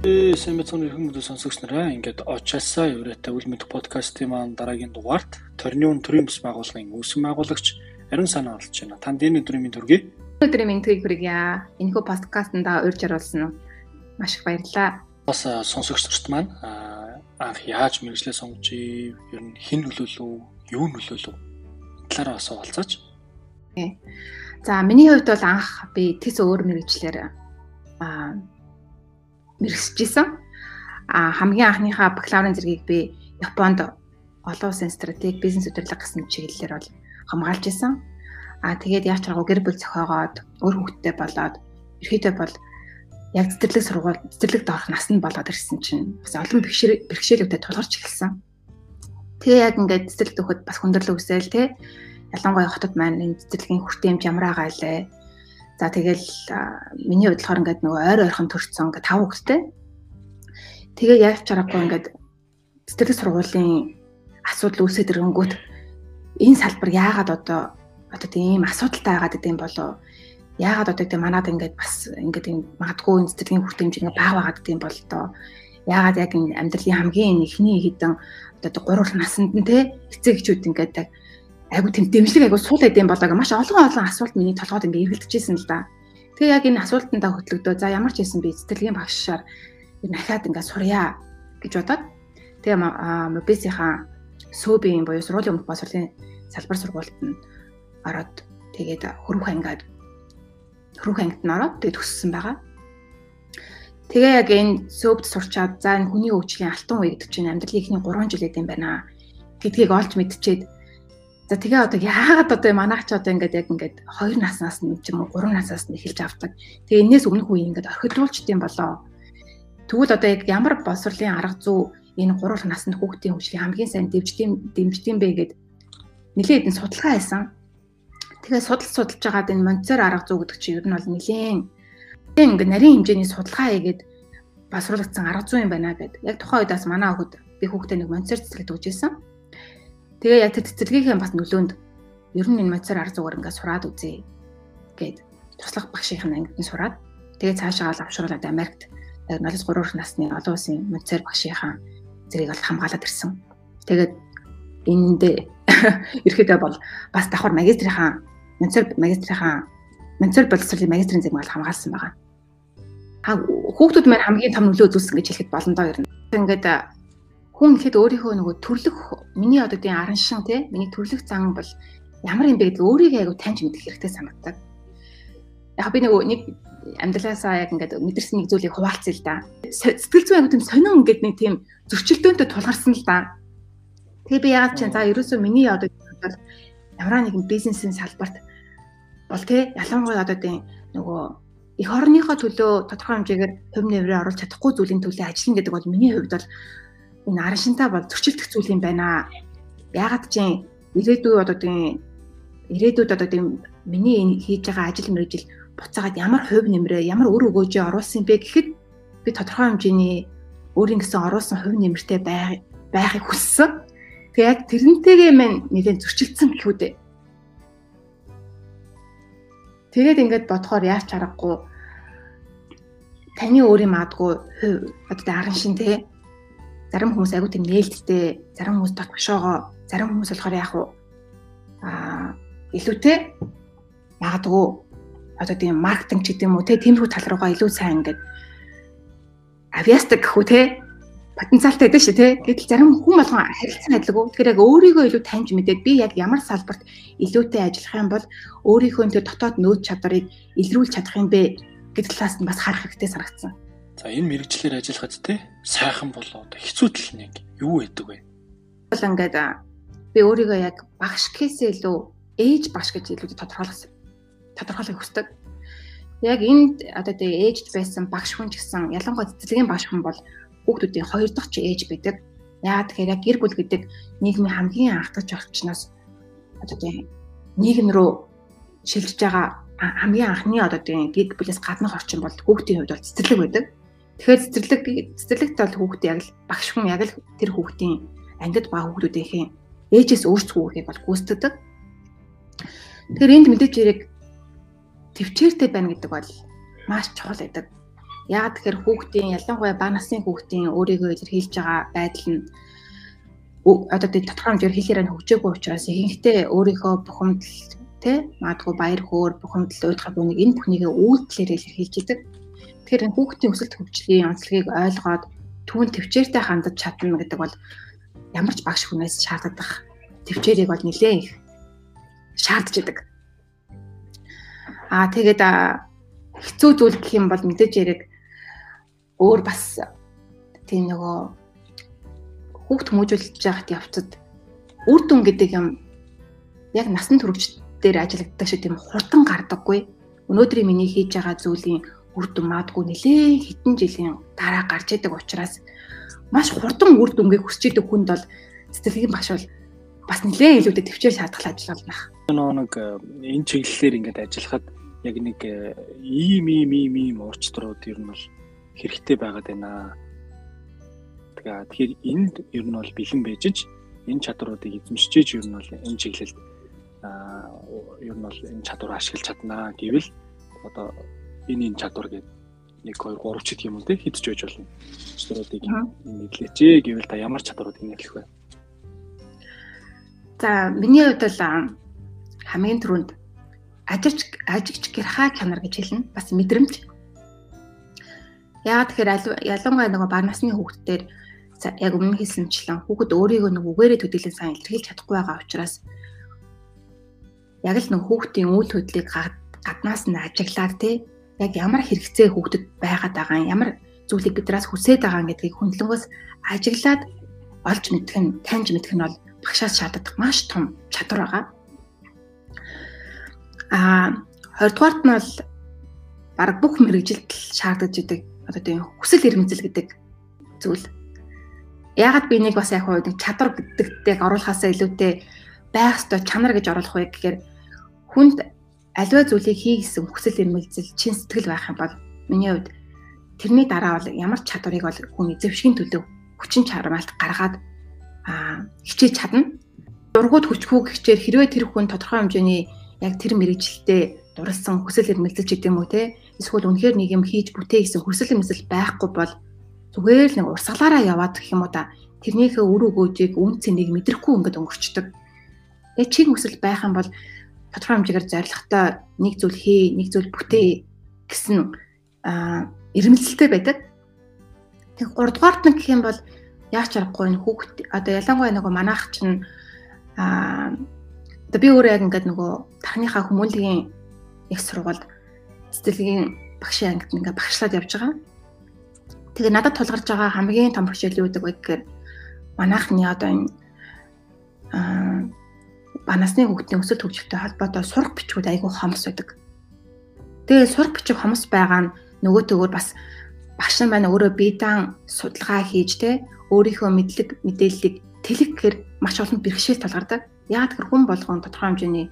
Сайн мэцэн ирхэн мэдээ сонсогч нараа ингээд очаасаа еврейтэй үл мэд подкастын маань дараагийн дугаарт Торниун төрийн бас байгууллагын үүсгэн байгуулагч Ариун санаа олж байна. Танд энэ өдрийн мэнд хүргэе. Өдрийн мэндийг хүргье. Энэхүү подкастнда урьж оруулсан маш их баярлалаа. Бас сонсогч нарт маань анх яаж мэрэгчлээ сонгож ер нь хэн нөлөөлөв, юу нөлөөлөв талаараа бас уулзаач. За миний хувьд бол анх би тэс өөр мэрэгчлэр аа мэрэгсэжсэн. А хамгийн анхныхаа бакалаврын зэргийг би Японд олон улсын стратеги бизнес удирдлага гэсэн чиглэлээр бол хамгаалж исэн. А тэгээд яаж чаргуу гэр бүл зохиогоод өөр хүүхдтэй болоод ерөөдөө бол яг цэцэрлэг сургууль цэцэрлэгт орох насанд болоод ирсэн чинь бас олон бэрхшээлүүдэд тулгарч эхэлсэн. Тэгээ яг ингээд цэцэрлэгт өгөхөд бас хүндрэл үсэл те ялангуяа хотод маань энэ цэцэрлэгийн хүртээмж ямар байгаа лээ За тэгэл миний хувьд болохоор ингээд нөгөө ойр ойрхон төрсөн ингээд тав хүүхэдтэй. Тэгээ яаж чарахгүй ингээд цэцэрлэг сургуулийн асуудал үүсээд ирэнгүүт энэ салбар яагаад одоо одоо тийм асуудалтай байгаад идэм болоо яагаад одоо тийм манад ингээд бас ингээд юм магадгүй энэ цэцэрлэгийн хүртээмж ингээд бага байгаад идэм бол доо яагаад яг энэ амьдралын хамгийн ихний хідэн одоо гурван насанд нь те эцэг эхчүүд ингээд айгу тэм дэмжлэг айгу суул эдэм болоог маш олон олон асуулт миний толгойд ингээ эргэлдэж ирсэн л да. Тэгээ яг энэ асуултандаа хөтлөгдөө. За ямар ч хэлсэн би сэтгэлгийн багшаар ер нь ахаад ингээ сурья гэж бодоод тэгээ мобисийнхаа сөөбийн буюу сургуулийн өмнөх боловсролын салбар сургуульд нь ороод тэгээд хөрвөх ангиад хөрвөх ангид нь ороод тэгээд төссөн байгаа. Тэгээ яг энэ сөөбд сурчаад за энэ хүний хөгжлийн алтан үе гэдэг чинь амьдралын ихний 3 жил гэдэг юм байна гэдгийг олж мэдчихээд За тэгээ одоо яагаад одоо манайч одоо ингээд яг ингээд 2 наснаас нь ч юм уу 3 наснаас нь эхэлж авдаг. Тэгээ энээс өмнөх үе ингээд орхидуулчдсан болоо. Тэгвэл одоо яг ямар боловсролын арга зүй энэ 3 наснд хүүхдийн хөгжлийн хамгийн сайн дэмждэм дэмждэм бэ гэд нэлээд энэ судалгаа хийсэн. Тэгээ судал судалж байгаад энэ монцор арга зүй гэдэг чинь ер нь бол нэлээд ингээд нарийн хэмжээний судалгаа хийгээд басруулагдсан арга зүй юм байна гэд. Яг тухайн үедээс манай хүүхэд би хүүхдээ нэг монцор цэцлэгт өгч ирсэн. Тэгээ яг тэр цэцэрлэгийнхээ бас нөлөөнд ер нь энэ мацар арга зүгээр ингээд сураад үзье гэд туслах багшийн ангид нь сураад тэгээ цаашаа л авшруулад Америкт 03 насны олон улсын мацар багшийнхаа зэрэг бол хамгаалаад ирсэн. Тэгээд энд ирэхдээ бол бас давхар магистрийнхаа мацар магистрийнхаа мацар боловсролын магистрийн зэрэг хамгаалсан байгаа. Хүүхдүүд маань хамгийн том нөлөө үзүүлсэн гэж хэлэхэд болно доо ер нь. Ингээд хүн ихэд өөрийнхөө нөгөө төрлөх миний одоо тийм аран шин тий миний төрлөх зан бол ямар юм бэ гэдэг өөрийгөө айгу таньж мэдэх хэрэгтэй санагддаг. Яг би нөгөө нэг амьдралаасаа яг ингээд мэдэрсэн нэг зүйлийг хуваалцъя л да. Сэтгэл зүйн айгу тийм сонин ингээд нэг тийм зөрчилдөөнтэй тулгарсан л да. Тэгээ би ягаад чинь за ерөөсөө миний одоо бол ямар нэгэн бизнесийн салбарт бол тий ялангуяа одоо тийм нөгөө эх орныхоо төлөө тодорхой хэмжээгээр хувь нэмрээ оруулах чадахгүй зүйлийн төлөө ажиллана гэдэг бол миний хувьд бол энэ аран шинтаа бол зөрчилдөх зүйл юм байна. Ягаад чи ирээдүй одоо тийм ирээдүйд одоо тийм миний хийж байгаа ажил мэргэжил буцаагаад ямар хувь нэмрээ ямар өр өгөөжөө оруулсан бэ гэхэд би тодорхой хэмжээний өөрийн гэсэн оруулсан хувь нэмэртэй байхыг хүссэн. Тэгээ яг тэрнтэйгээ мэн нэгэн зөрчилдсөн гэх үү дээ. Тэгээд ингээд бодохоор яаж чаргагүй таны өөрийн маадгүй одоо аран шин те зарим хүмүүс айгүй тийм нээлттэй, зарим хүмүүс дот бошоогоо, зарим хүмүүс болохоор яг уу аа илүүтэй магадгүй одоо тийм маркетинг ч гэдэм үү те тиймэрхүү тал руугаа илүү сайн ингээд авиастик гэхүү те потенциалтай байдаг шүү те. Гэтэл зарим хүн болгон харилцан адилгүй. Тэгэхээр яг өөрийгөө илүү таньж мэдээд би яг ямар салбарт илүүтэй ажиллах юм бол өөрийнхөө тэр дотоод нөөц чадварыг илрүүлж чадах юм бэ гэдэг талаас нь бас харах хэрэгтэй санагдсан. За энэ мэрэгчлэр ажиллахад те сайхан болоо одоо хэцүү тал нэг юу байдаг вэ? Бол ингээд би өөрийгөө яг багш гэхээсээ илүү ээж багш гэж илүү тодорхойлох тодорхойлохыг хүсдэг. Яг энд одоо тэгээ ээжд байсан багш хүн ч гэсэн ялангуяа цэцлэгийн багш хүн бол хүүхдүүдийн хоёр дахь ч ээж байдаг. Яа тэгэхээр яг гэр бүл гэдэг нийгмийн хамгийн анхдагч орчноос одоо тэгээ нийгэм рүү шилжиж байгаа хамгийн анхны одоо тэгээ гэр бүлээс гаднах орчин бол хүүхдийн хувьд бол цэцэрлэг байдаг. Тэгэхээр цэцэрлэг цэцэрлэгт бол хүүхд яг л багш хүн яг л тэр хүүхдийн ангид ба хүүхдүүдийнхээ ээжээс өөрсдөө хүүхийг бол гүйцэтгэдэг. Тэгэхээр энд мэдээж хэрэг төвчээртэй байна гэдэг бол маш чухал байдаг. Яг тэгэхээр хүүхдийн ялангуяа бага насны хүүхдийн өөрийгөө илэрхийлж байгаа байдал нь одоо тийм тодорхой хэмжээр хэлээр нь хөгжөөгүй учраас ихэнхдээ өөрийнхөө бухимдал тэ магадгүй баяр хөөр бухимдал уйдгах бүнийг энэ бүхнийгээ үйлдэлээр илэрхийлж идэг. Тэгэхээр хүүхдийн өсөлт хөгжлийн онцлогийг ойлгоод түүн төвчээртэй хандаж чадна гэдэг бол ямар ч багш хүнээс шаарддаг төвчээрийг бол нэлээ их шаардж идэг. Аа тэгээд хэцүү зүйл гэх юм бол мэдээж яриг өөр бас тийм нөгөө хүүхд хүмүүжүүлж байхад явцад үр дүн гэдэг юм яг насан туршид дээр ажиллагддаг шиг тийм хурдан гардаггүй. Өнөөдрийн миний хийж байгаа зүйлийн үр дүн маадгүй нэлээ хэдэн жилийн дараа гарч идэг учраас маш хурдан үр дүнгээ хүсч идэг хүнд бол сэтгэлийн багш бол бас нэлээ илүүдэд төвчээр шаардах ажиллагаа байна. Нэг э, энэ чиглэлээр ингээд ажиллахад яг нэг э, ийм ийм ийм ийм уурчдрууд ер нь бол хэрэгтэй байгаад байна. Тэгээ тэгэхээр энд ер нь бол бэлэн байжж энэ чадруудыг эзэмшиж ер нь бол энэ чиглэлд аа ер нь бол энэ чадвар ашиглаж чаднаа гэвэл одоо энэ энэ чадвар гэдэг 1 2 3 ч гэх юм уу те хидж байж болно. Чадруудыг нэглээч гэвэл та ямар чадваруудыг нэглэх вэ? За миний хувьд бол хамгийн түрүүнд ажигч ажигч гэрхаа чанар гэж хэлнэ. Бас мэдрэмж. Яагаад тэгэхээр ялангуяа нөгөө баг насны хүүхдүүдээр яг өмнө хэлсэнчлэн хүүхэд өөрийгөө нэг үгээрээ төдийлэн сайн илэрхийлж чадахгүй байгаа учраас яг л нэг хүүхдийн үйл хөдлөлийг гаднаас нь ажиглаад тий яг ямар хэрэгцээ хүүхдэд байгаад байгаа ямар зүйлийг бидраас хүсээд байгаа гэдгийг хүндлэнгөөс ажиглаад олж мэдэх нь таньж мэдэх нь бол багшаас шаарддаг маш том чадвар байгаа. А 20 дугаарт нь бол баг бүх мэрэгжилд шаардаж идэг одоо тийм хүсэл эрмэлзэл гэдэг зүйл. Яагаад би нэг бас яг хуу нэг чадвар гэдэгт яг оруулахаасаа илүүтэй байх ёстой чанар гэж оруулах вэ гэхээр хүнд аливаа зүйлийг хий гэсэн хүсэл эрмэлзэл чин сэтгэл байх юм бол миний хувьд тэрний дараа бол ямар чадварыг бол хүн эзэмшгийн төлөө хүчин чармаалт гаргаад аа хичээж чадна. Дургууд хүчгүй гэхчээр хэрвээ тэр хүн тодорхой хэмжээний яг тэр мэрэгжилтэд дурлсан хүсэл эрмэлзэж идэм үү те эсвэл үнэхээр нэг юм хийж бүтээ гэсэн хүсэл эрмэлзэл байхгүй бол зүгээр л нэг урсгалаараа яваад гэх юм уу та тэрнийхээ үр өгөөжийг үн цэнийг мэдрэхгүй ингээд өнгөрчдөг. Тэгээ чин хүсэл байх юм бол тодорхой хэмжээгээр зоригтой нэг зүйл хий, нэг зүйл бүтээ гэсэн аа эрмэлзэлтэй байдаг. Тэг 3 дугаарт нь гэх юм бол яаж чарахгүй энэ хүүхд одоо ялангуяа нөгөө манайх чинь аа Одоо би өөрөө яг ингээд нөгөө тархиныхаа хүмүүнлэгийн их сургуульд цэцэрлэгийн багшийн ангид ингээд багшлаад явж байгаа. Тэгээ надад тулгарч байгаа хамгийн том бэрхшээл юу гэдэг вэ гэхээр манайхны одоо энэ аа банасны хөгтний өсөлт хөгжилтэй холбоотой сурах бичгүүд айгүй хомс байдаг. Тэгээ сурах бичиг хомс байгаа нь нөгөө төгөөр бас багш нар маань өөрөө бие даан судалгаа хийж те өөрийнхөө мэдлэг мэдээллийг тэлэх гэхээр маш олон бэрхшээл тулгардаг. Яагаад гэхээр хүн болгон тодорхой хэмжээний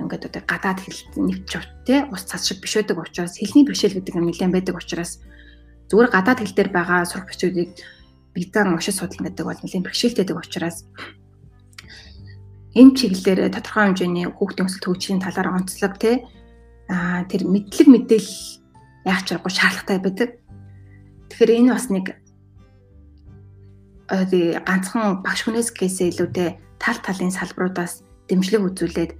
ингээд одоо гадаад хэл нэвч те ус цас шиг биш байдаг учраас хэлний бэрхшээл гэдэг юм нэлээд байдаг учраас зүгээр гадаад хэл дээр байгаа сурах бичүүдийг битан уншиж судлах гэдэг бол нэлээд бэрхшээлтэй учраас энэ чиглэлээр тодорхой хэмжээний хүүхдийн өсөлт хөгжлийн талаар онцлог те а тэр мэдлэг мэдээлэл яах чаргагүй шаардлагатай байдаг. Тэгэхээр энэ бас нэг ганцхан багш хүнээс гээсээ илүүтэй тал талын салбаруудаас дэмжлэг үзүүлээд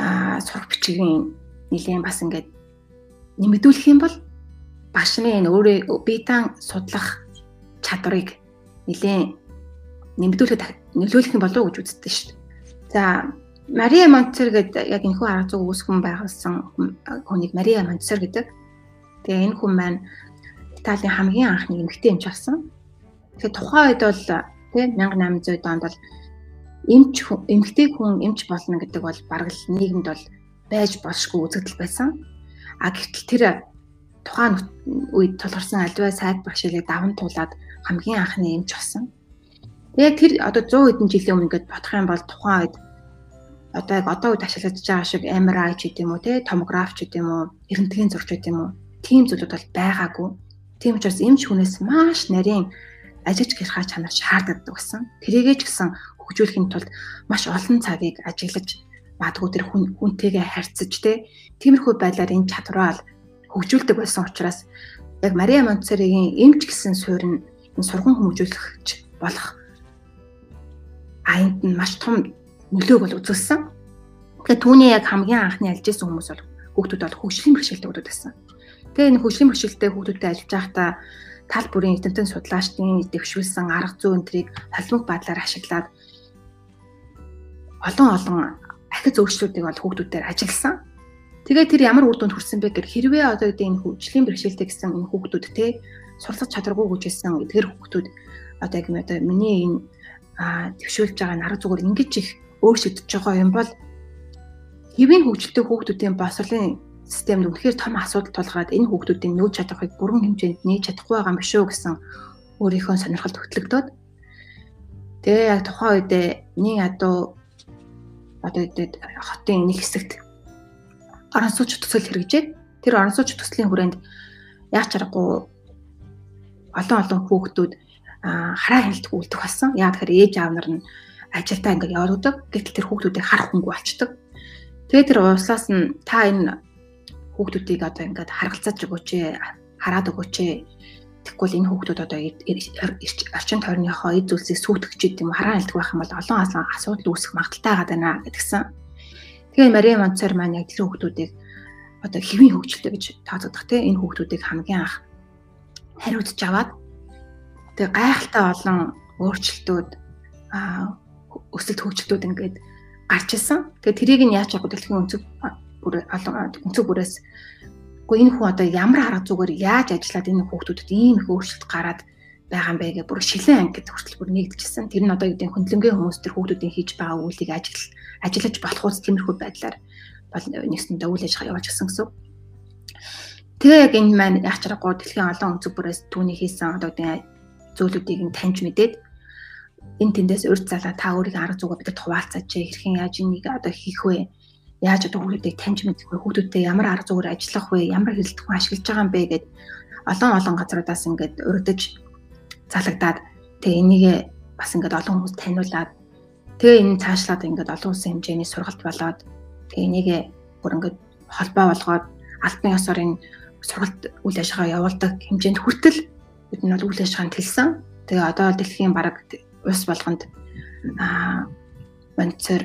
аа сурах бичгийн нэлийн бас ингээд нэмэгдүүлэх юм бол багшны энэ өөрөө битан судлах чадварыг нэлийн нэмэгдүүлэхэд нөлөөлөх юм болов уу гэж үздэг шүү дээ. За Мария Монтер гэдэг яг энэ хүн арга зүй үүсгэн байгуулсан хүнийг Мария Монтер гэдэг. Тэгээ энэ хүн маань Италийн хамгийн анхны эмэгтэй эмч болсон. Тэгэхээр тухайн үед бол тийм 1800 онд бол эмч эмгтэй хүн эмч болно гэдэг бол бараг л нийгэмд бол байж болшгүй үзэгдэл байсан. А гэтэл тэр тухайн үед тулгарсан альваа сайд багшилыг даван туулаад хамгийн анхны эмч болсон. Яг тэр одоо 100 хэдэн жилийн өмнө ингээд бодох юм бол тухайн үед одоо яг одоо үед ашиглаж байгаа шиг MRI ч гэдэм үү те томограф ч гэдэм үү эрентгийн зурч гэдэм үү тийм зүйлүүд бол байгаагүй. Тийм учраас эмч хүнээс маш нарийн ажиж гэрхаа чанар шаарддаг гэсэн. Тэрийгээ ч гэсэн хөгжүүлэхийн тулд маш олон цагийг ажиглаж магадгүй тэр хүн хүнтэйгээ харьцаж те тиймэрхүү байдлаар энэ чадвараа хөгжүүлдэг байсан учраас яг Мария Монтсоригийн эмч гэсэн суурь нь энэ сурган хүмүүжүүлэгч болох аянд нь маш том нөлөөг бол үзүүлсэн. Тэгэхээр түүний яг хамгийн анхны альжсэн хүмүүс бол хүүхдүүд бол хөгжлийн бэрхшээлтэй хүүхдүүд байсан. Тэгээ энэ хөгжлийн бэрхшээлтэй хүүхдүүдтэй ажиллаж байхдаа тал бүрийн эдэмтэн судлаачдын дэвшүүлсэн арга зүй өнтрийг холимог байдлаар ашиглаад олон олон ахиц өөрчлөлтүүдийг бол хүүхдүүдээр ажилласан. Тэгээ тэр ямар үр дүнд хүрсэн бэ гэхээр хэрвээ одоо гэдэг энэ хөгжлийн бэрхшээлтэй гэсэн энэ хүүхдүүд те суралцах чадваргүй хүчээсэн эдгээр хүүхдүүд одоо яг юм одоо миний энэ төвшүүлж байгаа арга зүгээр ингэж их өөрчлөгдөж байгаа юм бол хэвийн хөгжилтэй хүүхдүүдийн босрлын системд үнэхээр том асуудал тулгаад энэ хүүхдүүдийн нөөц чадварыг бүрэн хэмжээнд нээж чадахгүй байгаа юм биш үү гэсэн өөрийнхөө сонирхолд хөтлөгдөөд тэгээ яг тухайн үед нэг адуу одоо үүдэд хотын нэг хэсэгт орон сууч төсөл хэрэгжээд тэр орон сууч төслийн хүрээнд яг чаргагүй олон олон хүүхдүүд хараа хяналтгүй үлдэх болсон. Яг тэгэхээр ээж аав нар нь ажилдаа ингээд явуулдаг. Гэтэл тэр хүүхдүүдийг харах хүнгүй болчдөг. Тэгээ тэр ууслаас нь та энэ хүүхдүүдийг одоо ингээд харгалзаж өгөөч ээ, хараад өгөөч ээ. Тэгэхгүй л энэ хүүхдүүд одоо орчин тойрныхоо эд зүйлсийг сүйтгэж идэм хараа хяналтгүй байх юм бол олон олон асуудал үүсэх магадaltaй байгаа даа гэдгсэн. Тэгээ Мари Монцор маань яг тэр хүүхдүүдийг одоо хэвийн хөгжилтэй гэж тооцоодох те энэ хүүхдүүдийг хамгийн анх хариуцж аваад тэгээ гайхалтай олон өөрчлөлтүүд а өсөлт хөгжилтүүд ингээд гарч исэн. Тэгээ тэрийг нь яаж авах дэлхийн өнцөг бүр олон өнцөг бүрээс үгүй энэ хүн одоо ямар арга зүгээр яаж ажиллаад энэ хүүхдүүдэд ийм их өөрчлөлт гараад байгаа юм бэ гэх бүр шилэн анги гэдэг хүртэл бүр нэгдэжсэн. Тэр нь одоо юу гэдэг хөндлөнгийн хүмүүс тэр хүүхдүүдийн хийж байгаа үйлийг ажил ажиллаж болох ус тиймэрхүү байдлаар бол нэгсэндээ үйл ажиллагаа явуулж гисэн гэсэн. Тэгээ яг энэ маань яг чаргагүй дэлхийн олон өнцөг бүрээс түүний хийсэн одоо зүйлүүдийг нь таньж мэдээд энэ тэндээс урд залаа та өөрийн арга зүгээ бидэд хуваалцаач хэрхэн яаж энийг одоо хийх вэ? Яаж одоо хүүхдүүдийг таньж мэдэх вэ? Хүүхдүүдтэй ямар арга зүгээр ажиллах вэ? Ямар хэлэлцэх ашиглаж байгаа юм бэ гэд олон олон газруудаас ингээд урдж залагдаад тэгээ энийг бас ингээд олон хүмүүс таниулаад тэгээ энэ цаашлаад ингээд олон улсын хэмжээний сургалт болоод тэгээ энийг бүр ингээд холбоо болгоод албан ёсоор энэ сургалт үйл ажиллагаа явуулдаг хэмжээнд хүртэл бид нь бол үйл ажиллагаанд хэлсэн. Тэгээ одоо дэлхийн бараг улс болгонд аа монитор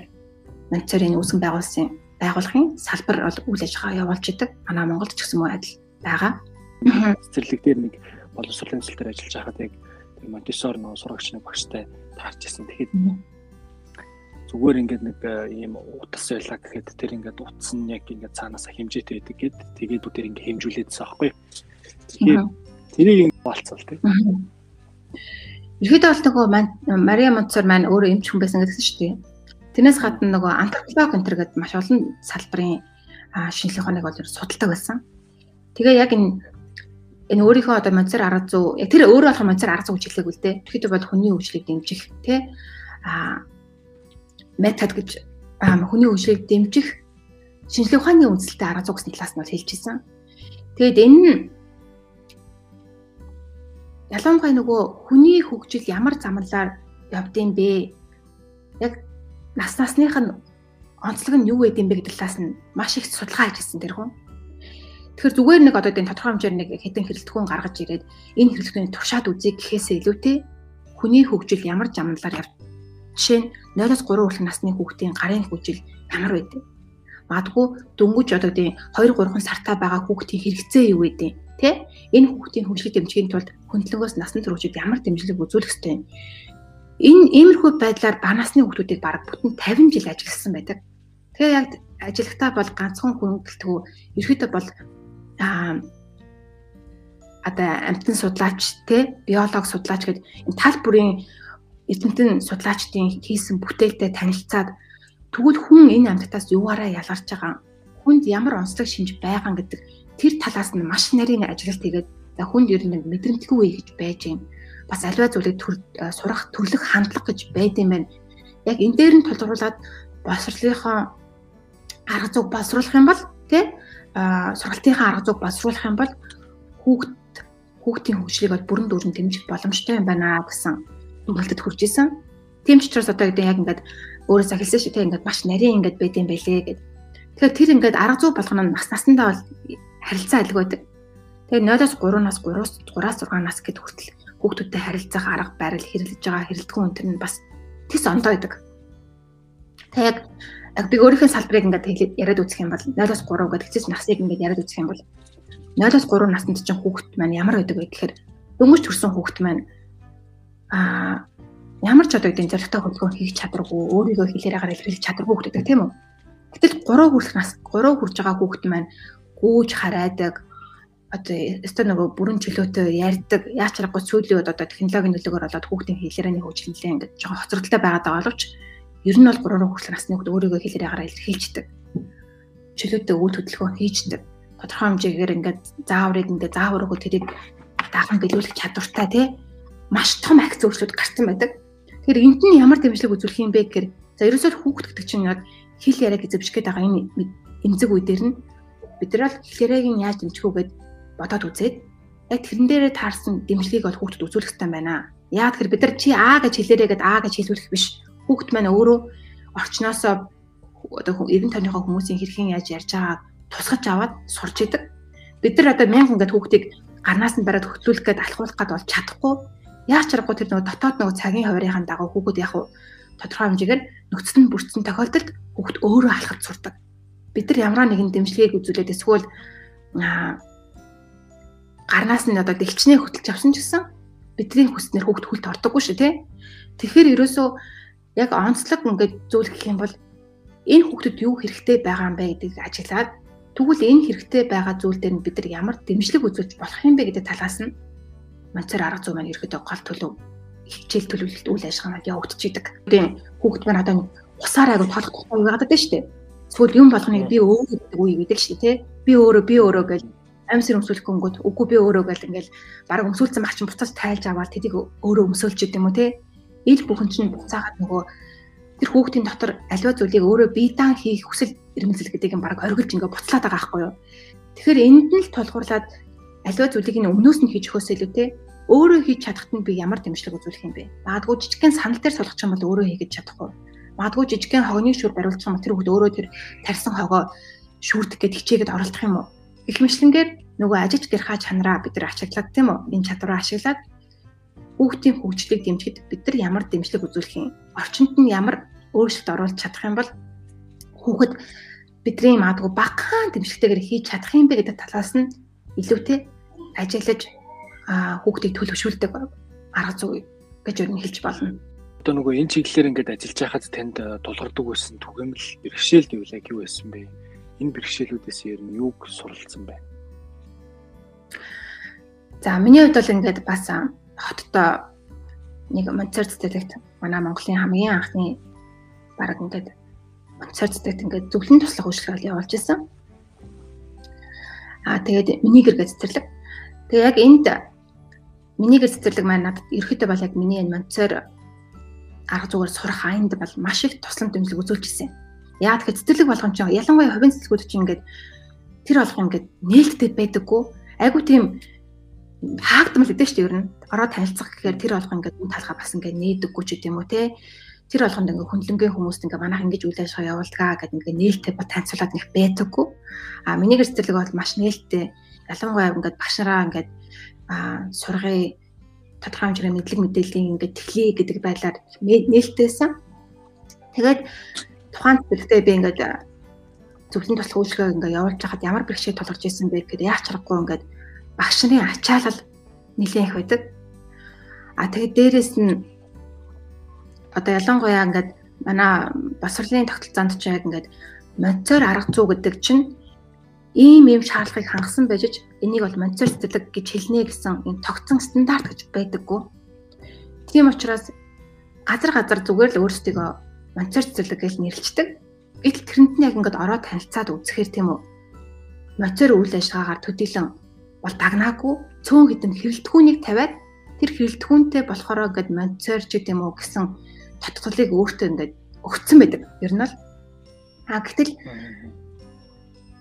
мониторын үүсгэн байгуулсан байгууллагын салбар бол үйл ажиллагаа явуулж идэг. Манай Монголд ч гэсэн мөн адил байгаа. Цэцэрлэг дээр нэг боловсролын төсөл дээр ажиллаж байхад яг тэр Монтессор нөө сурагч нэг багштай таарч ирсэн. Тэгэхэд зүгээр ингээд нэг ийм утас байлаа гэхэд тэр ингээд утас нь яг ингээд цаанаасаа хэмжээтэй байдаг гэд тэгээд бүгд ингээд хэмжүүлээдсэн аахгүй. Тэгэхээр тэрийг болцол тийм. Ерөөдөө бол нөгөө Мария Монтсор маань өөрөө эмч хүн байсан гэсэн шүү дээ. Тэрнээс гадна нөгөө антрополог энтер гэдэг маш олон салбарын шинжлэх ухааныг бол судалдаг байсан. Тэгээ яг энэ энэ өөрийнхөө одоо Монтсор арга зүй тэр өөрөө болох Монтсор арга зүй хэлээг үлдээ. Тэгэхдээ бол хүний хөгжлийг дэмжих тий а метод гэж хүний хөгжлийг дэмжих шинжлэх ухааны үндэслэлтэй арга зүй гэсэн талаас нь бол хэлж ирсэн. Тэгээд энэ ялангуяа нөгөө хүний хөгжил ямар замналаар явдсан бэ? Яг нас насных нь онцлог нь юу байд юм бэ гэдэг талаас нь маш их судалгаа хийжсэн тэр хүн. Тэгэхээр зүгээр нэг одоо энэ тодорхой хэмжээр нэг хэдэн хэрэглэтгүүн гаргаж ирээд энэ хэрэглэтгүүний туршаад үзье гэхээсээ илүүтэй хүний хөгжил ямар замналаар яв. Жишээ нь 0-3 хүртэлх насны хүүхдийн гарын хөгжил ямар байдгийг Мадгүй дөнгөж одоо тийм 2 3 сартаа байгаа хүүхдийн хэрэгцээ юу вэ? Тэ? Энэ хүүхдийн хөгжлийг дэмжихийн тулд хөндлөнгөөс насан туршид ямар дэмжлэг үзүүлэх ёстой юм? Энэ иймэрхүү байдлаар ба насны хүүхдүүдийг бараг бүтэн 50 жил ажилласан байдаг. Тэгээ яг ажилтаа бол ганцхан хөнгөлтгөө ерөөдөө бол аа одоо амтны судлаач те биолог судлаач гэдэг энэ тал бүрийн эрдэмтэн судлаачдын хийсэн бүтээлтэй танилцаад Тэгвэл хүн энэ амьтатаас юугаараа ялгарч байгаа хүнд ямар онцлог шинж байгаа гэдэг тэр талаас нь маш нарийн ажилт хийгээд за хүнд ер нь мэдрэмтгүй үе гэж байж юм. Бас альва зүйлийг сурах төрлөх хандлага гэж байд юм байна. Яг энэ дээр нь тулгуурлаад боловсролынхоо арга зүг боловсруулах юм бол тий сургалтынхаа арга зүг боловсруулах юм бол хүүхд хүүхдийн хөгжлийг бүрэн дүүрэн дэмжих боломжтой юм байна гэсэн дүгнэлтэд хүрч исэн. Тийм ч учраас одоо яг ингээд өөрөөсөө хэлсэн шүү те ингээд маш нарийн ингээд байд юм байлээ гэд. Тэгэхээр тэр ингээд арга зүй болгоно нь нас насандаа бол харилцаа адилгүй байдаг. Тэгээ 0-оос 3-наас 3-аас 3-аас 6 нас гэд хүртэл хүүхдүүдтэй харилцах арга барил хэрэглэж байгаа хэрэлдэхүүн өнтер нь бас тис ондоо байдаг. Тэгээ яг би өөрийнхөө салбарыг ингээд яриад үзэх юм бол 0-оос 3 гэдэг хэвчээ насыг ингээд яриад үзэх юм бол 0-оос 3 наснд чинь хүүхэд маань ямар байдаг вэ гэхээр дөнгөж төрсэн хүүхэд маань аа ямар ч одоо үеийн зоригтой хөдөлгөөн хийх чадваргүй өөрийгөө хэлээр агаар илэрхийлэх чадваргүй хүүхэд байдаг тийм үү. Гэтэл 3 хүрэх нас 3 хүрж байгаа хүүхэд маань гүүж хараадаг одоо өстө нөгөө бүрэн чөлөөтэй ярьдаг яаж чаргагүй сүүлийн үед одоо технологийн нөлөөгөөр болоод хүүхдийн хэлээрээ хөгжлөлээ ингээд жоохон хоцрогдолтой байгаад байгаа боловч ер нь бол 3 хүртэл насны хүүхд өөрийгөө хэлээр агаар илэрхийлждэг. Чөлөөтэй үйл хөдлөлгөөн хийждэг. Тодорхой хэмжээгээр ингээд зааврыг ингээд зааврыг тэрийг дахан биелүүлэх чадвартай тий маш том акц өөрчлөлт гарсан байдаг. Тэгэхээр энд нь ямар дэмжлэг үзүүлэх юм бэ гэхээр за ерөөсөө хүүхд гэдэг чинь яг хэл яриаг эзэмших гээд байгаа энэ эмзэг үе дээр нь бид нар хэл яриаг нь яаж дэмжих үү гэд бодоод үзээд яг тэрэн дээрээ таарсан дэмжлэгийг бол хүүхдэд үзүүлэх хэрэгтэй байна. Яг тэр бид нар чи аа гэж хэлээрээ гэд аа гэж хэлүүлэх биш. Хүүхд маань өөрөө орчноосоо одоо эрен тойрныхоо хүмүүсийн хэрхэн яаж ярьж байгааг тусгаж аваад сурч идэг. Бид нар одоо мянган ингээд хүүхдийг гарнаас нь бариад хөтлүүлэх гээд алхуулах гээд бол чадахгүй яаж чаргагүй тэр нөгөө дотоод нөгөө цагийн хуваарийн дагуу хүүхэд яг тодорхой хэмжээгээр нөхцөл нь бүрдсэн тохиолдолд хүүхэд өөрөө алхаж сурдаг. Бид нар ямар нэгэн дэмжлэгийг үзүүлээд эсвэл гарнаас нь одоо дэлгчнээ хөтлж авсан ч гэсэн бидний хүснэр хүүхэд хүлт ордоггүй шүү тий. Тэгэхээр ерөөсөө яг онцлог ингээд зөвлөх юм бол энэ хүүхдэд юу хэрэгтэй байгаа юм бэ гэдгийг ажиглаад тэгвэл энэ хэрэгтэй байгаа зүйл дээр нь бид нар ямар дэмжлэг үзүүлж болох юм бэ гэдэг талаас нь манцаар арга зүй маань ерөөдөө гол төлөв хичээл төлөвлөлт үйл ажиллагаанд явагдчихийдэг. Тийм хүүхэд маань одоо усаар агуу толох тухай байгаад байдаг шүү дээ. Эсвэл юм болгоныг би өөрөө гэдэг үе гэдэг шүү дээ, тий. Би өөрөө би өөрөө гэж амьсэр өмсүүлэх гөнгөд үгүй би өөрөө гэл ингээл баг өмсүүлсэн баг чинь буцаж тайлж аваад тэдийг өөрөө өмсөөлч гэдэг юм уу те ил бүхэн чинь буцаагаад нөгөө тэр хүүхдийн дотор аливаа зүйлийг өөрөө бие даан хийх хүсэл эрмэлзэл гэдэг юм баг оргилж ингээ буцлаад байгаа байхгүй юу тэгэхээр энд нь л тулгуурлаад аливаа зүйлийг нь өмнөөс нь хийж өгөхөөс илүү те өөрөө хийж чадахт нь би ямар дэмжлэг үзүүлэх юм бэ? Магадгүй жижигхэн санал дээр суулгах юм бол өөрөө хийгээд чадахгүй. Магадгүй жижигхэн хогны шүр бариулчих юм тэр хүүхд өөрөө тэр тарьсан хогоо шүрдэх гэж хичээгээд оролдох юм уу? Их мэтлэнгээр нөгөө ажиж гэрхаа чанараа бид нар ашиглаад тийм үү? Энэ чадвараа ашиглаад хүүхдийн хөгжлийг дэмжихэд бид нар ямар дэмжлэг үзүүлэх юм? Орчинд нь ямар өөрчлөлт оруулах чадах юм бол хүүхэд бидний магадгүй багахан дэмжлэгтэйгээр хийж чадах юм бэ гэдэг талаас нь илүүтэй ажиллаж хүүхдийг төлөвшүүлдэг арга зүй гэж юу хэлж болно. Одоо нөгөө энэ чиглэлээр ингээд ажиллаж байхад танд тулгардаг байсан түгээмэл бэрхшээл гэвэл яг юу байсан бэ? Энэ бэрхшээлүүдээс ер нь юуг суралцсан бэ? За миний хувьд бол ингээд бас хоттой нэг монцерт цэцэрлэгт манай Монголын хамгийн анхны баг ингээд монцерт цэцэрлэгт ингээд зөвлөн туслах үйлчлэл явуулж исэн. Аа тэгээд миний гэр гэж цэцэрлэг. Тэгээ яг энд Миний гэр цэцэрлэг маань надад ерөөхдөө бол яг миний энэ Монцоор арга зүгээр сурах аянд бол маш их туслан дэмжлэг үзүүлж ирсэн. Яа тэгэхээр цэцэрлэг болгон ч ялангуяа хувийн цэцэрлэгүүд чинь ингээд тэр болох ингээд нээлттэй байдаггүй. Айгу тийм хаагдмал гэдэг шүү дээ ер нь. Ороо танилцах гэхээр тэр болох ингээд үн талхаа бас ингээд нээдэггүй ч гэдэм үү те. Тэр болгонд ингээд хүнлэнгийн хүмүүст ингээд манайх ингэж үйл ажиллагаа явуулдгаа гэдэг ингээд нээлттэй ба танилцуулаад нэг байдаггүй. А миний гэр цэцэрлэг бол маш нээлттэй. Ялангуяа ингээд багшараа ингээд а сургая тодорхой хэмжээний мэдлэг мэдээллийн ингээд тэхлээ гэдэг байдлаар нээлттэйсэн. Тэгээд тухайн зүйлтэй би ингээд зөвлөлийн туслах үйлчлэгээ ингээд явуулж хахад ямар бэрхшээл тулгарч ирсэн бэ гэхээр яач харахгүй ингээд багш нарын ачаалал нэлээд их байдаг. А тэгээд дээрэс нь одоо ялангуяа ингээд манай босрлын тогтолцоонд ч яг ингээд моцор арга зүй гэдэг чинь ийм ийм шаардлагыг хангасан байж энийг бол монцор цэцэрлэг гэж хэлнэ гэсэн энэ тогтсон стандарт гэж байдаггүй. Тийм учраас газар газар зүгээр л өөрсдөө монцор цэцэрлэг гэж нэрлэждэг. Гэтэл тэрэнд нь яг ингээд ороод танилцаад үзэхээр тийм үү. Моцор үйл ажиллагаагаар төдийлөн бол дагнаагүй цөөн хідэн хэрэлтгүүнийг тавиад тэр хэрэлтгүүнтэй болохоор ингээд монцор ч гэдэм үү гэсэн татгалыг өөртөө ингээд өгцөн байдаг. Ер нь л а гэтэл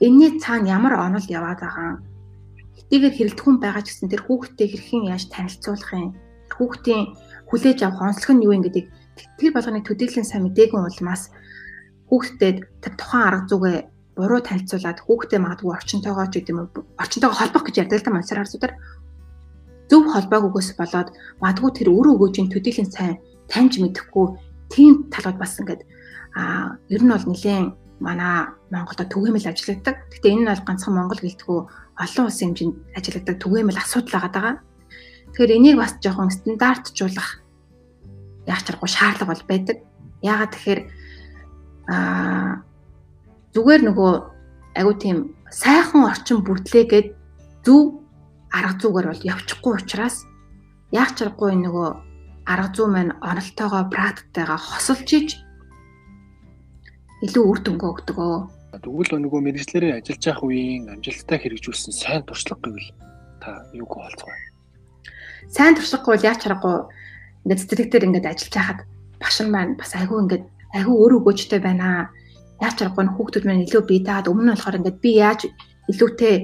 энэний цаана ямар онол яваад байгаа хэдийгээр хэрэлдэхүүн байгаа ч гэсэн тэр хүүхдтэй хэрхэн яаж танилцуулах юм? Хүүхдийн хүлээж авах онцлог нь юу юм гэдгийг тэр болгоны төдийлөн сайн мдээгүй улмаас хүүхдэд тэр тухайн арга зүгээ буруу танилцуулаад хүүхдээ магадгүй орчинтойгоо ч гэдэм орчинтойгоо холбох гэж ярьдаг л да мансар харсуудаар зөв холбоог өгөөс болоод магадгүй тэр өөрөө өгөөжийн төдийлэн сайн таньж мэдэхгүй тийм талууд бас ингээд а ер нь бол нэлээд манай Монголда түгээмэл ажилладаг. Гэтэ энэ нь бол ганцхан Монгол гэлтгүү олон улсын хэмжээнд ажилладаг түгээмэл асуудал байгаа. Тэгэхээр энийг бас жоохон стандартжуулах яах чаргагүй шаардлага бол байдаг. Яагаад тэгэхээр аа зүгээр нөгөө агуу тийм сайхан орчин бүрдлээгээд зөв арга зүйгээр бол явчихгүй учраас яах чаргагүй нөгөө арга зүй маань онолтойгоо практиктайгаа хосолж иж илүү үр дүнгээ өгдөг өө. Тэгвэл нөгөө мэрэгчлэрээ ажиллаж явах үеийн амжилттай хэрэгжүүлсэн сайн туршлага гэвэл та юуг олцгоо. Сайн туршлагагүй бол яаж чаргагүй ингээд цэцэрлэгтэр ингээд ажиллаж байхад башин маань бас айгүй ингээд айгүй өөр өгөөжтэй байна. Яаж чаргагүй хүүхдүүд маань илүү бие даад өмнө нь болохоор ингээд би яаж илүүтэй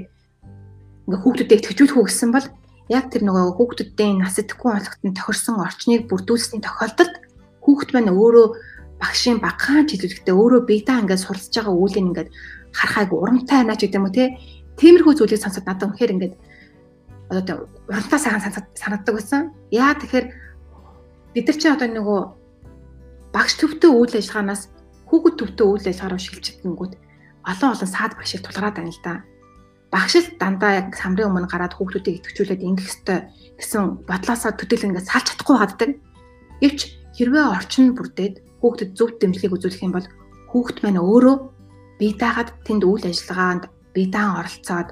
ингээд хүүхдүүдийг төвчүүлэх үү гэсэн бол яг тэр нөгөө хүүхдүүдийн нас идэхгүй онцлогтон тохирсон орчныг бүрдүүлсэний тохиолдолд хүүхд маань өөрөө багшийн багахан чиглэлтэй өөрөө бетаа ингээд суралцж байгаа үүлийг ингээд харахайг урамтай байна ч гэдэг юм уу те. Тиймэрхүү зүйлийг сонсоод надад үнэхээр ингээд одоо урамтай сайхан санагддаг байсан. Яа тэгэхээр бид нар чинь одоо нөгөө багш төвтэй үйл ажиллагаанаас хүүхэд төвтэй үйл ажиллагаа руу шилжихдээ олон олон саад багшийг тулгараад байна л да. Багш л дандаа яг самрын өмнө гараад хүүхдүүдийг идэвхжүүлээд ингэх ёстой гэсэн бодлоосоо төдийл ингээд салж чадахгүй гаддаг. Гэвч хэрвээ орчин бүрдээд хүүхдэд зөв дэмжлэг үзүүлэх юм бол хүүхд маань өөрөө бие даагаад тэнд үйл ажиллагаанд бие даан оролцоод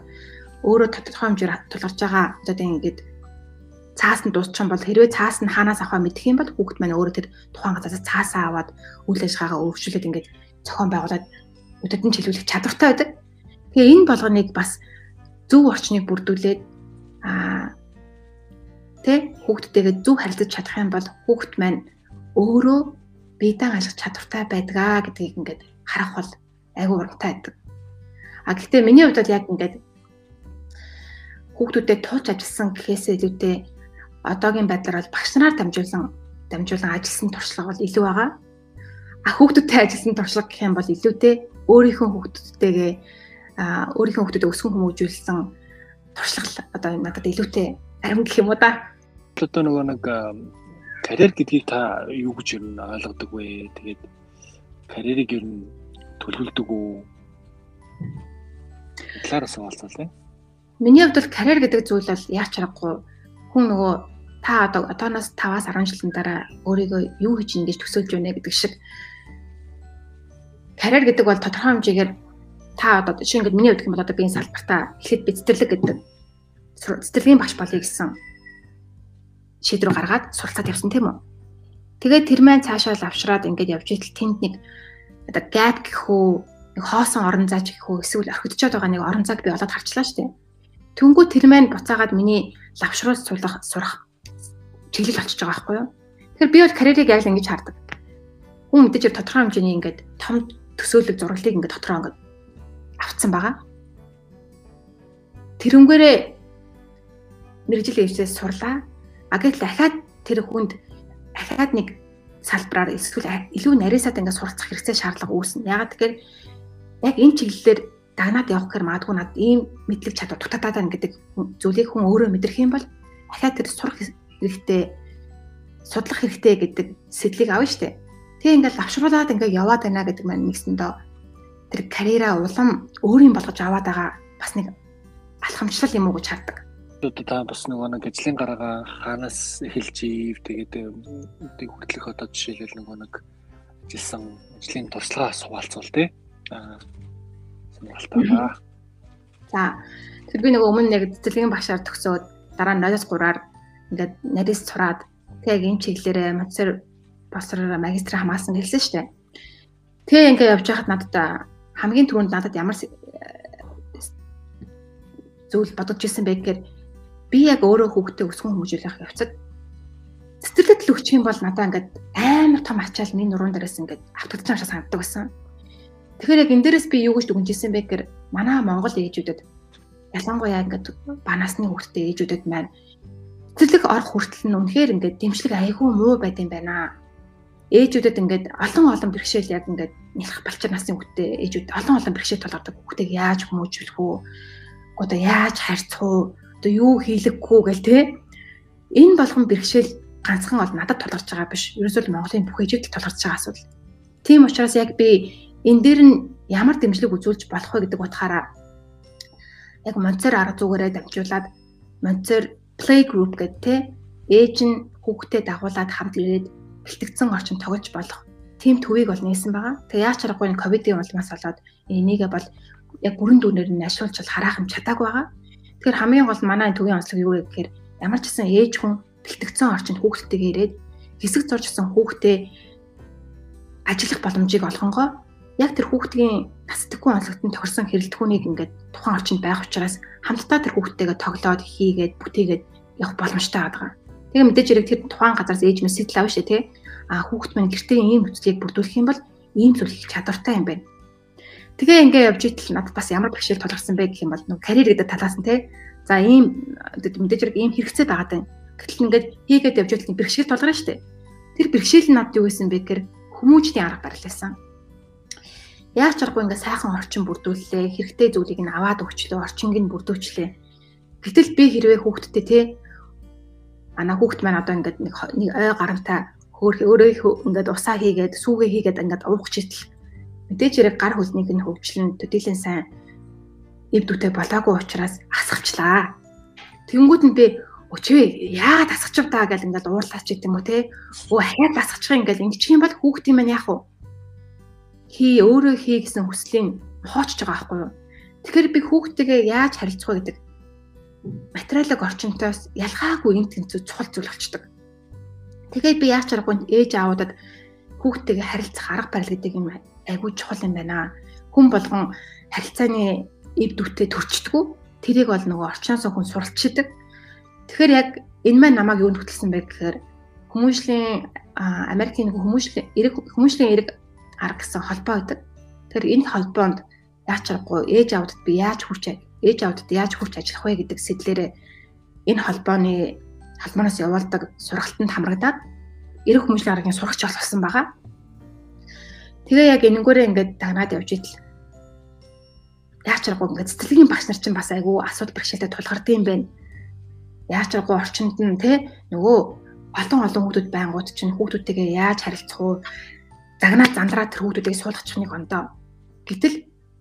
өөрөө тодорхой хэмжээр тулгарч байгаа одоо ингээд цаас нь дуусчих юм бол хэрвээ цаас нь хаанаас авахаа мэдэх юм бол хүүхд маань өөрөө тэр тухайн газраас цаасаа аваад үйл ажиллагаагаа өргөжүүлээд ингээд зохион байгуулад өдөд нь чиглүүлэх чадвартай байдаг. Тэгээ энэ болгоныг бас зөв орчныг бүрдүүлээд аа тэ хүүхдтэйгээ зөв харилцаж чадах юм бол хүүхд маань өөрөө биедан алхах чадвартай байдгаа гэдгийг ингээд харах бол айгүй урамтай байдаг. А гэхдээ миний хувьд бол яг ингээд хүүхдүүдэд тууч ажилласан гэхээсээ илүүтэй одоогийн байдлаар бол багш нараар дамжуулан дамжуулан ажилласан туршлага бол илүү байгаа. А хүүхдүүдтэй ажилласан туршлага гэх юм бол илүүтэй өөрийнхөө хүүхдүүдтэйгээ өөрийнхөө хүүхдүүдэд өсгөн хүмүүжүүлсэн туршлага одоо надад илүүтэй арим гэх юм уу да. Одоо нөгөө нэг карьер гэдгийг та юу гэж ер нь ойлгодог вэ? Тэгээд карьерийг ер нь төлөвлөдөг үү? Талаараас хаалцвал. Миний хувьд бол карьер гэдэг зүйл бол яаж чаргагүй хүн нөгөө та одоо одооноос 5-аас 10 жилийн дараа өөрийгөө юу хийж ин гэж төсөөлж байна гэдэг шиг карьер гэдэг бол тодорхой хэмжээгээр та одоо жишээ нь миний хувьд бол одоо би энэ салбартаа ихэд би цэцэрлэг гэдэг цэцэрлэгийн багш болъё гэсэн шийдрүү гаргаад суралцаад явсан тийм үү. Тэгээд тэр маань цаашаа лавшраад ингээд явж итэл тэнд нэг одоо gap гэх үү нэг хоосон орон зайч гэх үү эсвэл орхидчод байгаа нэг орон зайг би олоод харчлаа шүү дээ. Түнгүү тэр маань буцаагаад миний лавшруулж суулгах сурах чиглэл болчихж байгаа байхгүй юу. Тэгэхээр би бол карьерийг л ингэж хардаг. Хүн мэдээж тодорхой хэмжээний ингээд том төсөөлөг зураглыг ингээд дотроо ингээд авцсан байгаа. Тэрнгээрээ мэрэгжил дэвсээс сурлаа А гэтэл дахиад тэр хүнд дахиад нэг салбараар эсвэл илүү нарийсаад ингээд суралцах хэрэгцээ шаардлага үүснэ. Ягаад тэгэхээр яг энэ чиглэлээр дагнаад явах гэхээр магадгүй над ийм мэдлэг чадвар дутагдаад байна гэдэг зүйлийг хүн өөрөө мэдрэх юм бол дахиад тэр сурах хэрэгтэй судлах хэрэгтэй гэдэг сэтлийг авна штэ. Тэгээ ингээд авшруулад ингээд яваад байна гэдэг маань нэгсэндээ тэр карьераа улам өөрийн болгож аваад байгаа бас нэг алхамчлал юм уу гэж хардаг одоо та бас нөгөө нэг ажлын гараагаа хаанаас эхэлж ив тэгээд үдийг хүртэлх одоо жишээлбэл нөгөө нэг ажилласан ажлын туршлагаа суулцвал тий аа сонирхолтой байна. За тэр би нөгөө өмнө нэг цэцэрлэгийн багшаар төгсөөд дараа нь 0-3-аар ингээд нарийнс цураад тэг энэ чиглэлээрээ мацер босроор магистр хамаасан хэлсэн дээ. Тэгээ ингээд явж байхад надад хамгийн түрүүнд надад ямар зүйл бодож ирсэн бэ гэхээр би яг өөрөө хүүхдээ өсгөн хүмүүжүүлэх явцад цэцэрлэгт л өгчих юм бол надаа ингээд амар том ачаал миний нуруунд дээрээс ингээд автагдаж байгаа санагддаг байсан. Тэгэхээр яг энэ дээрээс би юу гэж дүгнжсэн бэ гэхээр манай Монгол ээжүүдэд ялангуяа ингээд банаасны хүүхдээ ээжүүдэд маань цэцэрлэг орох хүртэл нь үнэхээр ингээд дэмжлэг айгүй муу байд юм байна. ээжүүдэд ингээд олон олон бэрхшээл яг ингээд нэлэх балчир насны хүүхдээ ээжүүд олон олон бэрхшээл толгодог хүүхдийг яаж хүмүүжүүлэх үү одоо яаж харьцах уу одоо юу хийлэхгүй гэл те энэ болгон бэрхшээл ганцхан бол надад тулгарч байгаа биш ерөөсөө Монголын бүх ээжүүд тулгарч байгаа асуудал тийм учраас яг би энэ дээр нь ямар дэмжлэг үзүүлж болох вэ гэдэг утгаараа яг Монцер арга зүгээрээ дамжуулаад Монцер play group гэдэг те ээж нь хүүхдэд дагуулад хамт ирээд бэлтгэгдсэн орчин тоглож болох тийм төвийг бол нээсэн байгаа. Тэгээ яаж чаргагүй энэ ковидын улмаас болоод энийгээ бол яг бүрэн дүүнээр нь ашиглаж харах юм чадаагүй байгаа. Тэгэхээр хамгийн гол манай төвийн онцлог юу вэ гэхээр ямар ч гэсэн ээж хүн бэлтгэгдсэн орчинд хүүхдтэйгээ ирээд хэсэг зуржсан хүүхдээ ажиллах боломжийг олгонгоо яг тэр хүүхдийн насдаггүй онцлогтод тохирсон хэрэлтгүүнийг ингээд тухайн орчинд байх учраас хамтдаа тэр хүүхдтэйгээ тоглоод хийгээд бүтээгээд явах боломжтой байгаа. Тэгээ мэдээж хэрэг тэр тухайн газараас ээж мэс сэтэл авна шүү тий. А хүүхэд маань гэртээ ийм нөхцөлийг бүрдүүлэх юм бол ийм зүйл чадвартай юм байна. Тэгээ ингээ явж итэл надад бас ямар бэрхшээл тулгарсан бэ гэх юм бол нэг карьер гэдэг талаас нь тий. За ийм мэдээж хэрэг ийм хэрэгцээ байгаа даа. Гэтэл ингээд хийгээд явж итэл бэрхшээл тулгарна шүү дээ. Тэр бэрхшээл нь надад юу гэсэн бэ гэхээр хүмүүжлийн арга барил байсан. Яаж ч аргагүй ингээ сайхан орчин бүрдүүллээ. Хэрэгтэй зүйлийг нь аваад өгчлөө, орчинг нь бүрдүүлчлээ. Гэтэл би хэрвээ хүүхдтэй тий манай хүүхд маань одоо ингээд нэг ой гарантай хөөх өөрөө ингээд усаа хийгээд сүүгээ хийгээд ингээд уух читэл мэдээж хэрэг гар хөлнийг нь хөгжлөн төдийлэн сайн эв дүүтэй болоогүй учраас асгавчлаа. Тэнгүүд нь би өчөө яагаад асгачих та гэл ингээд уурлаач гэдэг юм уу те. Өө ахиад асгачих юм гэл ингэчих юм бол хүүхдийн маань яах вэ? Хий өөрөө хий гэсэн хүслийн хоочж байгаа байхгүй юу? Тэгэхээр би хүүхдтэйгээ яаж харилцах вэ гэдэг материалог орчинтоос ялгаагүй энэ тэнцүү чухал зүйл болчдөг. Тэгээд би яаж чаргагүй ээж аавуудад хүүхдтэйгээ харилцах арга барил гэдэг юм айгүй чухал юм байна. Хүн болгон харилцааны эв дүүтэй төрчдгүү. Тэрийг бол нөгөө орчноос хүн суралцдаг. Тэгэхээр яг энэ маань намайг юунд хөтлсөн бэ гэхээр хүмүүшлийн Америкийн хүмүүшлийн эрэг хүмүүшлийн эрэг арга гэсэн холбоо байдаг. Тэгэхээр энэ холбоонд яаж чаргагүй ээж аавдад би яаж хүрч ээж аавдад яаж хүрч ажиллах вэ гэдэг сэтлэрээ энэ холбооны халмаараас явуулдаг сургалтанд хамрагдаад эрэг хүмүүшлийн аргын сурагч болсон байгаа. Тэгээ яг энэнгүүрээ ингээд тагнаад явж идэл яаж чаргагүй ингээд цэцэрлэгийн багш нар чинь бас айгүй асуудал бэрхшээлтэй тулгардаг юм байна. Яаж чаргагүй орчинд нь те нөгөө олон олон хүүхдүүд байнгут чинь хүүхдүүдтэйгээ яаж харилцах уу загнаад зандраад тэр хүүхдүүдийг суулгачих нэг ондоо. Гэтэл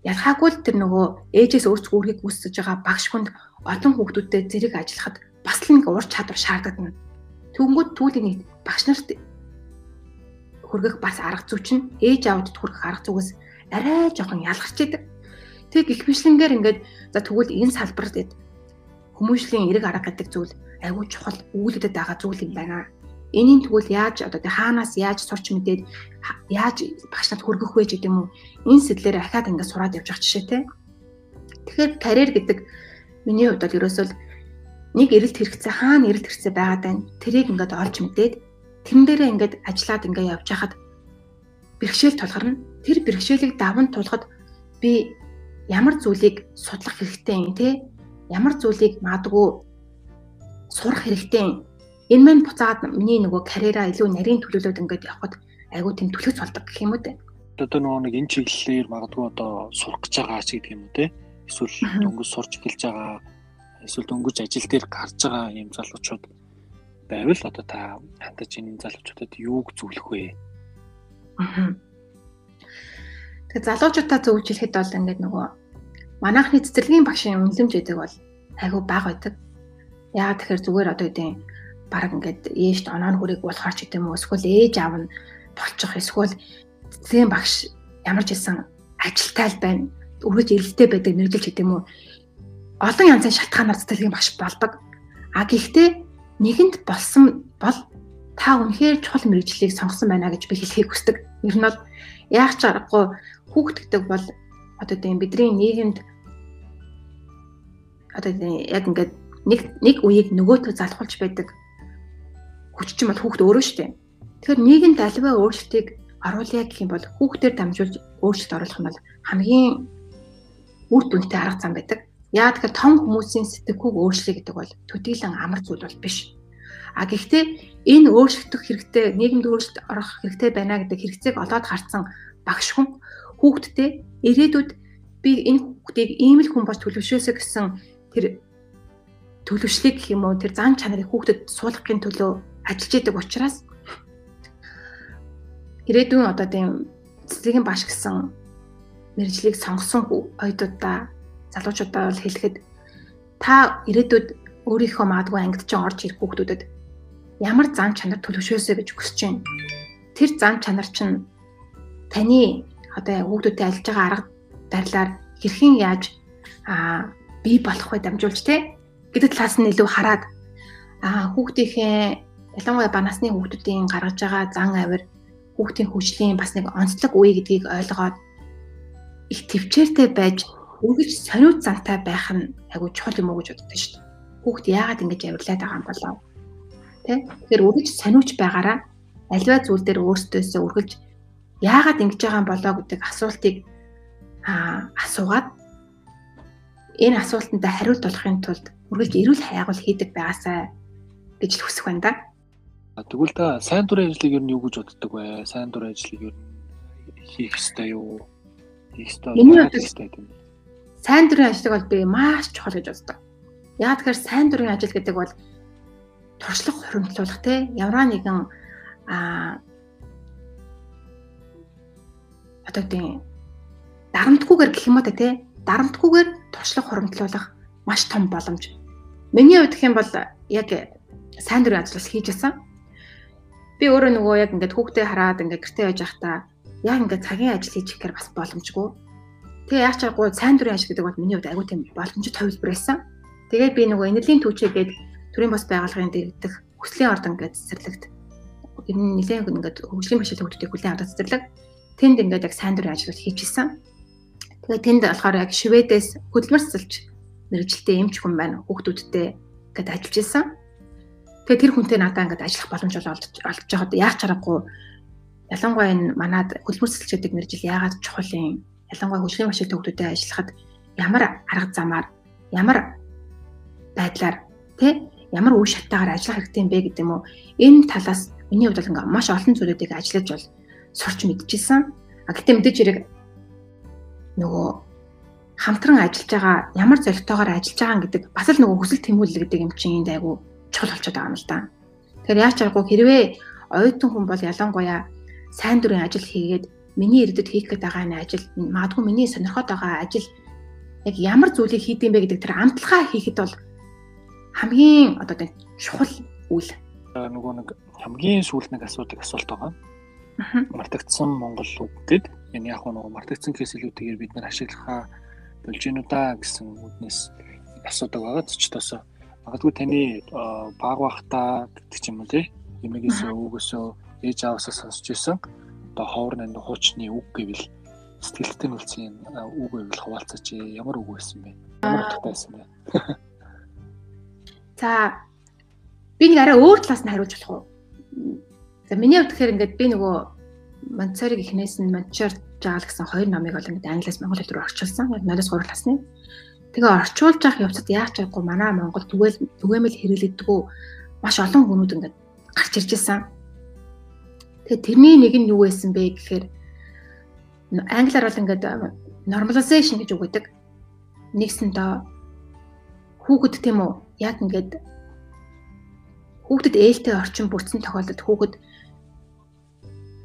ялгаагүй л тэр нөгөө ээжээс өөрсдөө үргийг үүсгэж байгаа багш хүнд олон хүүхдүүдтэй зэрэг ажиллахад бас л нэг ур чадвар шаарддаг. Түүнгүүд түүлийн багш нарт хүргэх бас арга зүй чинь ээж аавдад хүргэх арга зүгээс арай жоохон ялгарч идэг. Тэг гих бишлэнгээр ингээд за тэгвэл энэ салбарт хүмүүшлийн эрэг арга гэдэг зүйл айгүй чухал үүлдэд байгаа зүйл юм байна. Энийн тэгвэл яаж одоо хаанаас яаж сурч мэдээд яаж багш нарт хүргэх вэ гэдэг юм уу? Энэ сэтлэр ахаад ингээд сураад явж байгаа жишээтэй. Тэгэхээр карьер гэдэг миний хувьд бол ерөөсөө нэг эрэлт хэрэгцээ хаана эрэлт хэрэгцээ байгаад байна. Тэрийг ингээд олж мэдээд тэрэн дээрээ ингээд ажиллаад ингээд явж хахад бэрхшээл тулгарна. Тэр бэрхшээлийг даван тулахад би ямар зүйлийг судлах хэрэгтэй юм те? Ямар зүйлийг магадгүй сурах хэрэгтэй юм энэ мань буцаад миний нөгөө карьераа илүү нарийн төлөвлөлөд ингээд явхад айгүй тийм түлхэж болдог гэх юм уу те. Одоо нөгөө нэг энэ чиглэлээр магадгүй одоо сурах гэж байгаа ч гэдэг юм уу те. Эсвэл дөнгөж сурч эхэлж байгаа эсвэл дөнгөж ажил дээр гарч байгаа юм залуучууд байвал одоо та хандаж энэ залуучуудад юуг зөвлөх вэ? Тэгээ залуучуудаа зөвж хэлэхэд бол ингээд нөгөө манайхны цэцэрлэгийн багшийн үнэлэмж гэдэг бол айгүй бага байдаг. Яагаад тэгэхээр зүгээр одоо үгүй баг ингээд ээжт оноон хүрийг уулахаар ч гэдэм үү? Эсвэл ээж аав нь болчих эсвэл цэцгийн багш ямар ч хэлсэн ажилтай л байна. Өргөж эрэлттэй байдаг мэдлж гэдэм үү? Олон янзын шалтгаанаар цэцгийн багш болдог. А гэхдээ нэгэнд болсон бол та үнэхээр чухал мэрэгжлийг сонгосон байна гэж би хэлхийг хүсдэг ер нь бол яах ч аргагүй хүүхдэгдэг бол одоо тийм бидний нийгэмд одоо яг ингээд нэг нэг үеийг нөгөөтөө залхуулж байдаг хүч чинь бол хүүхд өөрөө дээ. Тэгэхээр нийгэмд аливаа өөрчлөлтийг оруулъя гэх юм бол хүүхдээр дамжуулж өөрчлөлт оруулах нь бол хамгийн үр дүнтэй арга зам байдаг. Яа тэгэхээр том хүмүүсийн сэтгэхүйг өөрчлөе гэдэг бол төдийлөн амар зүйл бол биш. А гэхдээ энэ өөрчлөгдөх хэрэгтэй, нийгэмд өөрчлөлт орох хэрэгтэй байна гэдэг хэрэгцээг олоод харсан багш хүн хүүхдтэй ирээдүйд би энэ хүүхдийг ийм л хүн болж төлөвшөөсэй гэсэн тэр төлөвшлийг гэх юм уу тэр зан чанарыг хүүхдэд суулгахын төлөө ажиллаж идэг учраас ирээдүйн одоо тийм цэцгийн баш гэсэн мэржлийг сонгосон оюутуудаа залуучуудаа бол хэлэхэд та ирээдүйд өөрийнхөө магадгүй ангид ч орж ирэх хүүхдүүдэд ямар зан чанар төлөвшөөсэй гэж хүсэж байна. Тэр зан чанар чинь таны одоо хүүхдүүдтэй ажиллаж байгаа арга барилаар хэрхэн яаж аа бий болох вэ дамжуулж те гэдэг талаас нь илүү хараад аа хүүхдийнхээ ялангуяа ба насны хүүхдүүдийн гаргаж байгаа зан авир хүүхдийн хөгжлийн бас нэг онцлог үе гэдгийг ойлгоод их төвчээртэй байж үргэлж сониуд зантай байх нь айгу чухал юм уу гэж боддог шүү дээ. Хүүхд яагаад ингэж авирлаад байгаа юм болов? Тэ? Тэгэхээр үргэлж сониуч байгаараа альва зүйл дээр өөртөөсөө үргэлж яагаад ингэж байгаа юм болоо гэдэг асуултыг аа асуугаад энэ асуултанд хариулт олохын тулд үргэлж эрүүл хайгуул хийдэг байгаасай гэж л хүсэх байна да. Тэгвэл та сайн дурын ажлыг ер нь юу гэж боддог вэ? Сайн дурын ажлыг ер нь хийх ёстой юу? Хийх ёстой. Миний бодлоор сайн дурын ажлыг бол би маш чухал гэж боддог. Яг тэгэхээр сайн дурын ажил гэдэг бол туршлага хуримтлуулах те ямар нэгэн а одоо тийм дарамтгүйгээр гэх юм уу те дарамтгүйгээр туршлага хуримтлуулах маш том боломж. Миний хувьд гэх юм бол яг сайн дурын ажлаас хийж байсан би өөрөө нөгөө яг ингээд хүүхдээ хараад ингээд гэртээ байж байхдаа яг ингээд цагийн ажил хийж ихээр бас боломжгүй. Тэгээ яач чаргуу сайн дурын ажил гэдэг бол миний хувьд аюу тийм боломжит төвлөр байсан. Тэгээд би нөгөө энергийн түүчээгээд төрийн бас байгууллагын дэргэдэх хүслийн ордон ингээд цэцэрлэгт ер нь нэлээд ингээд хөгжлийн бишэл хөгждгийг хүлээн аваад цэцэрлэг. Тэнд ингээд яг сайн дурын ажлууд хийчихсэн. Тэгээд тэнд болохоор яг Шведээс хөдөлмөр цэцэлж мэрэгчлээ эмч хүн байна. Хүүхдүүдтэй ингээд ажиллаж исэн. Тэгээ тэр хүнтэй надаа ингээд ажиллах боломж бол олж олж байгаад яах чаргагүй ялангуяа энэ манад хөлбөр цэцэлчдэг мэржил яагаад чухал юм? Ялангуяа хөгжлийн машин төгтөдөө ажиллахад ямар арга замаар ямар байдлаар тэ ямар үе шатаагаар ажиллах хэрэгтэй юм бэ гэдэг юм уу? Энэ талаас миний хувьд бол ингээд маш олон зүйлүүдийг ажиллаж бол сурч мэдчихсэн. А гэтээ мэдээж хэрэг нөгөө хамтран ажиллаж байгаа ямар зорилготойгоор ажиллаж байгаа гэдэг бас л нөгөө хүсэл тэмүүлэл гэдэг юм чинь энд айгу чухал болчиход байгаа юм л да. Тэгэхээр яач аргагүй хэрвээ оюутан хүн бол ялангуяа сайн дурын ажил хийгээд миний иргэдэд хийх гээд байгаа энэ ажил магадгүй миний сонирхоод байгаа ажил яг ямар зүйлийг хийдэм бэ гэдэг тэр амталгаа хийхэд бол хамгийн одоо тийм чухал үйл. Нөгөө нэг хамгийн сүүл нэг асуудаг асуулт байгаа. Мартагдсан Монгол үг гэд энэ яг нөгөө мартагдсан кейсэлүүдээр бид нар ашиглахаа болж гинүү да гэсэн үднэс асуудаг байгаа. Ч тоосоо магадгүй таны баг бахта гэдэг ч юм уу тий эмээгээс өвгөөсөө ээж аваасаа сонсч ирсэн одоо ховор нанд хуучны үг гэвэл сэтгэлтэй үлцэн үг гэвэл хуваалцаач ямар үг байсан бэ ямар утгатай байсан бэ за би нэг арай өөр талаас нь хариулж болох уу за миний хувьд тэгэхээр ингээд би нөгөө Монцориг ихнээс нь Мончор жаал гэсэн хоёр номыг бол ингээд англиас монгол хэл рүү орчуулсан. Яг 0-3 классны. Тэгээ орчуулж явах явцад яаж чаггүй манай Монгол түгээл түгээмэл хэрэглэдэггүй маш олон хүмүүд ингээд гарч ирж байсан. Тэгээ тэрний нэг нь юу байсан бэ гэхээр англиар бол ингээд normalization гэж гэдэг. Нэгсэндээ хүүхэд тийм үү яг ингээд хүүхдэд ээлтэй орчин бүрдсэн тохиолдолд хүүхэд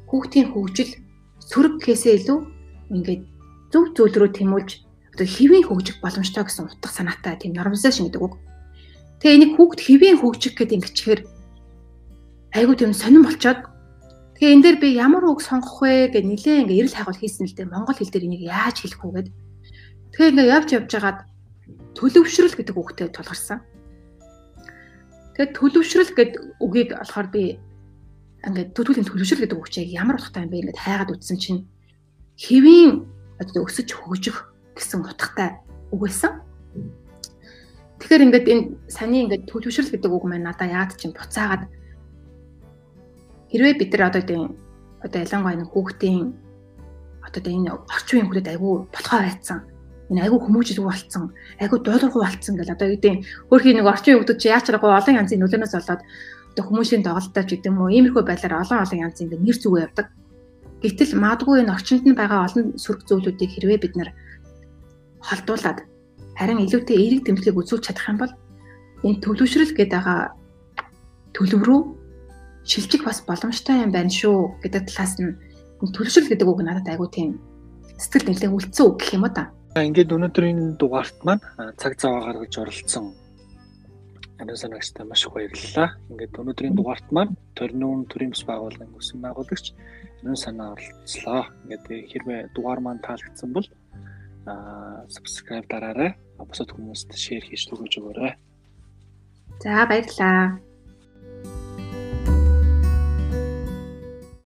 хүүхдийн хөгжил сөрөг гэхээсээ илүү ингээд зөв зүйл рүү тэмүүлж одоо хэвийн хөгжих боломжтой гэсэн утга санаатай тийм normalization гэдэг үг. Тэгээ энийг хүүхд хэвийн хөгжих гэдэг ингэчээр айгуу тийм сонирн болчоод тэгээ энэ дээр би ямар үг сонгох вэ гэж нилээ ингээ эрэл хайгуул хийсэн л дээ монгол хэл дээр энийг яаж хэлэх үү гэд. Тэгээ ингээ явж явж хагаад төлөвшрөл гэдэг үгтэй тулгарсан. Тэгээ төлөвшрөл гэдэг үгийг болохоор би ингээд төлөвлөлийн төлөвшрөл гэдэг үг чинь ямар утгатай юм бэ ингээд хайгаад үзсэн чинь хэвийн одоо өсөж хөгжих гэсэн утгатай үг байсан. Тэгэхээр ингээд энэ саний ингээд төлөвшрөл гэдэг үг маань надаа яад чинь буцаагаад хэрвээ бид нар одоо тийм одоо ялангуяа нэг хүүхдийн одоо энэ орчин үеийн хүүхдэд айгүй ботгоо байцсан. Энэ айгүй хүмүүжлэг болцсон. Айгүй дуулуургүй болцсон гэл. Одоо үеийн хөрхийн нэг орчин үеүүд чи яачраагүй олон янзын нөлөөнөөс болоод одоо хүмүүсийн доголдож гэдэг юм уу иймэрхүү байдлаар олон олон янз ингээд нэр зүгөө явдаг. Гэтэл маадгүй энэ орчинд нь байгаа олон сөрөг зүйлүүдийг хэрвээ бид нэр холдуулаад харин илүүтэй эерэг тэмдэглэг үзүүлж чадах юм бол энэ төвлөвшрөл гэдэг байгаа төлөв рүү шилжих бас боломжтой юм байна шүү гэдэг талаас нь төлөвшрөл гэдэг үг надад айгүй тийм сэтгэл нэлээд үлдсэн үг гэх юм уу та. Ингээд өнөөдрийн дугаарт маань цаг цав гаргаж оролцсон ариун санаагчтай маш их баярлалаа. Ингээд өнөөдрийн дугаарт маань төрнүүн төрийн бас байгууллагын өсөн байгуулагч ариун санаа оролцлоо. Ингээд хэрвээ дугаар маань таалагдсан бол аа subscribe дараарай. Бусад хүмүүст share хийж түгэж өгөөрэй. За баярлалаа.